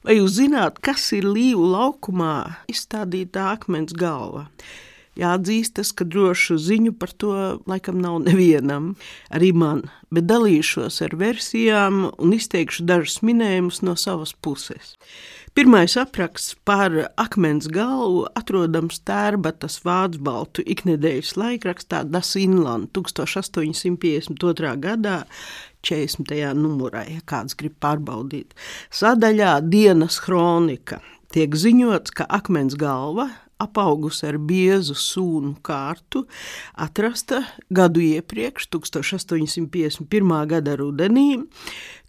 Vai jūs zināt, kas ir Līvu laukumā izstādītā akmens galva? Jāatzīstas, ka drošu ziņu par to laikam nav nevienam, arī man, bet dalīšos ar versijām un izteikšu dažus minējumus no savas puses. Pirmais apraksts par akmens galvu atrodams Tērbatas vācu baltu iknedēļas laikrakstā Das Inland 1852. gadā, 40. numurā, ja kāds grib pārbaudīt. Sadaļā dienas kronika tiek ziņots, ka akmens galva apaugusi ar biezu sūnu kārtu, atrasta gadu iepriekš, 1851. gada rudenī,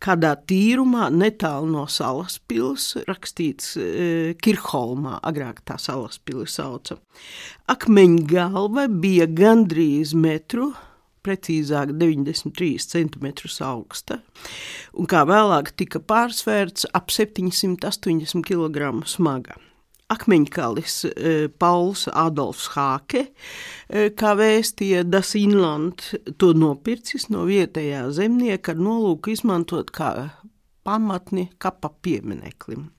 kādā tīrumā netālu no salas pilsētas, rakstīts e, Kirholmā, agrāk tā salas pilsēta sauca. Akmeņa galva bija gandrīz metru precīzāk 93 cm augsta, un kā vēlāk tika pārsvērts ap 780 kg smaga akmeņkalis e, Pauls Adolfs Hāke, e, kā vēstīja Das Inland, to nopircis no vietējā zemnieka ar nolūku izmantot kā pamatni kapa piemineklim.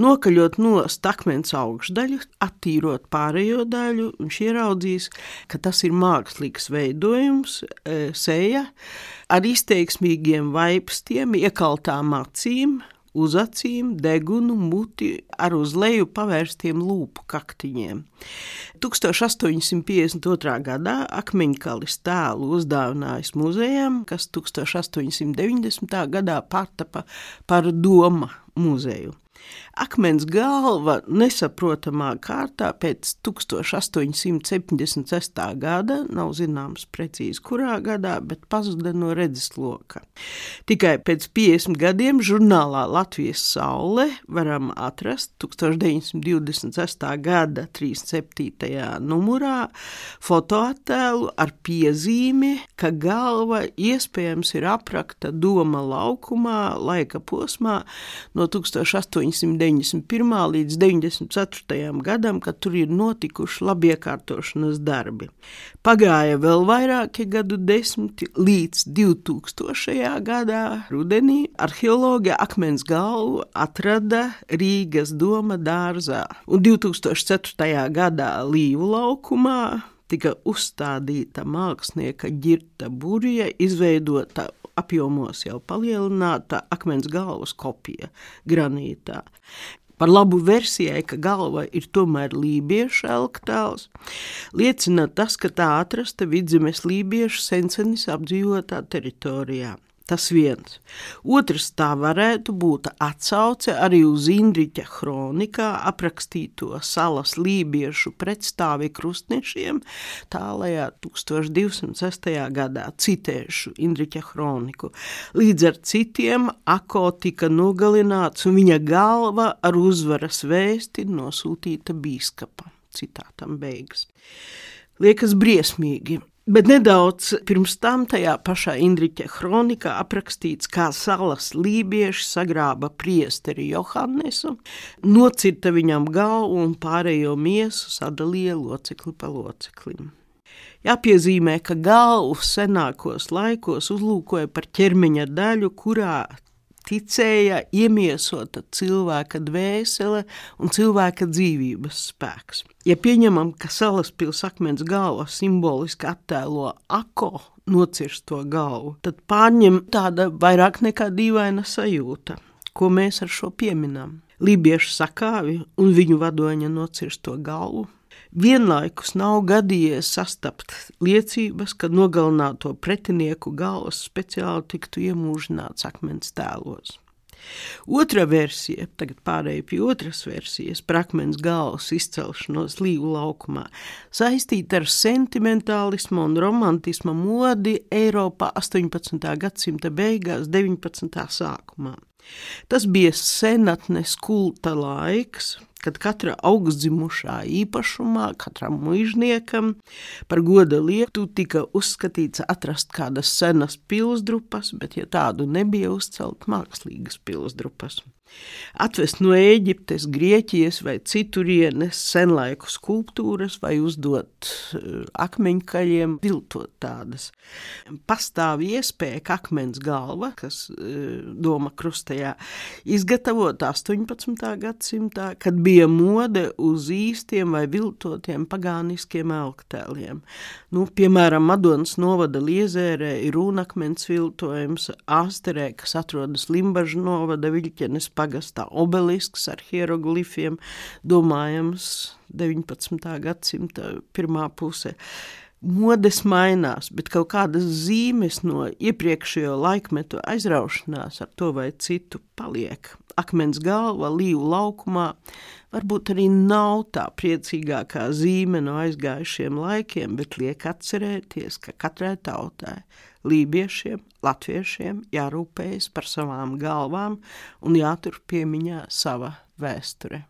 Nokaļot no akmens augšdaļu, attīrot pārējo daļu, viņš ieraudzīs, ka tas ir mākslīgs veidojums, e, seja ar izteiksmīgiem vaipstiem, iekaltām acīm, uz acīm, degunu, muti ar uz leju pavērstiem lūpu kaktiņiem. 1852. gadā akmeņkalis tēlu uzdāvinājis muzejam, kas 1890. gadā pārtapa par Doma muzeju. Akmens galva nesaprotamā kārtā pēc 1876. gada, nav zināms precīzi kurā gadā, bet pazuda no redzesloka. Tikai pēc 50 gadiem žurnālā Latvijas saule varam atrast 1926. gada 37. numurā fotoattēlu ar piezīmi, ka galva iespējams ir aprakta doma laukumā laika posmā no 1800 1991. līdz 94. gadam, kad tur ir notikuši labiekārtošanas darbi. Pagāja vēl vairāki gadu desmiti, līdz 2000. gadā rudenī arheologa akmens galvu atrada Rīgas doma dārzā, un 2004. gadā Līvu laukumā tika uzstādīta mākslinieka ģirta burija, izveidota apjomos jau palielināta akmens galvas kopija granītā. Par labu versijai, ka galva ir tomēr lībiešu elktēls, liecina tas, ka tā atrasta vidzemes lībiešu sensenis apdzīvotā teritorijā. Tas viens. Otrs tā varētu būt atsauce arī uz Indriča kronikā aprakstīto salas lībiešu pretstāvi krustnešiem tālajā 1206. gadā. Citēšu Indriča kroniku. Līdz ar citiem Ako tika nogalināts un viņa galva ar uzvaras vēsti nosūtīta bīskapam. Citātam beigas. Liekas briesmīgi, Bet nedaudz pirms tam tajā pašā Indriča kronikā aprakstīts, kā salas lībieši sagrāba priesteri Johannesu, nocirta viņam galvu un pārējo miesu sadalīja locekli pa loceklim. Jāpiezīmē, ka galvu senākos laikos uzlūkoja par ķermeņa daļu, kurā ticēja iemiesota cilvēka dvēsele un cilvēka dzīvības spēks. Ja pieņemam, ka salaspils akmens galva simboliski attēlo ako nocirsto galvu, tad pārņem tāda vairāk nekā dīvaina sajūta, ko mēs ar šo pieminam. Lībiešu sakāvi un viņu vadoņa nocirsto galvu Vienlaikus nav gadījies sastapt liecības, ka nogalināto pretinieku galvas speciāli tiktu iemūžināts akmens tēlos. Otra versija, tagad pārējai pie otras versijas, par akmens galvas izcelšanos līvu laukumā, saistīta ar sentimentālismu un romantisma modi Eiropā 18. gadsimta beigās, 19. sākumā. Tas bija senatnes kulta laiks, kad katra augstdzimušā īpašumā, katram mužniekam par goda lietu tika uzskatīts atrast kādas senas pilsdrupas, bet, ja tādu nebija, uzcelt mākslīgas pilsdrupas. atvest no Eģiptes, Grieķijas vai citurienes senlaiku skulptūras vai uzdot uh, akmeņkaļiem, viltot tādas. Pastāv iespēja, ka akmens galva, kas uh, doma krustajā, izgatavot 18. gadsimtā, kad bija mode uz īstiem vai viltotiem pagāniskiem elktēliem. Nu, piemēram, Madonas novada Liezērē ir rūnakmens viltojums, Āsterē, kas atrodas Limbažu novada Viļķenes pagastā obelisks ar hieroglifiem, domājams 19. gadsimta pirmā pusē. Modes mainās, bet kaut kādas zīmes no iepriekšējo laikmetu aizraušanās ar to vai citu paliek. Akmens galva līvu laukumā varbūt arī nav tā priecīgākā zīme no aizgājušiem laikiem, bet liek atcerēties, ka katrai tautai lībiešiem, latviešiem jārūpējas par savām galvām un jātur piemiņā sava vēsture.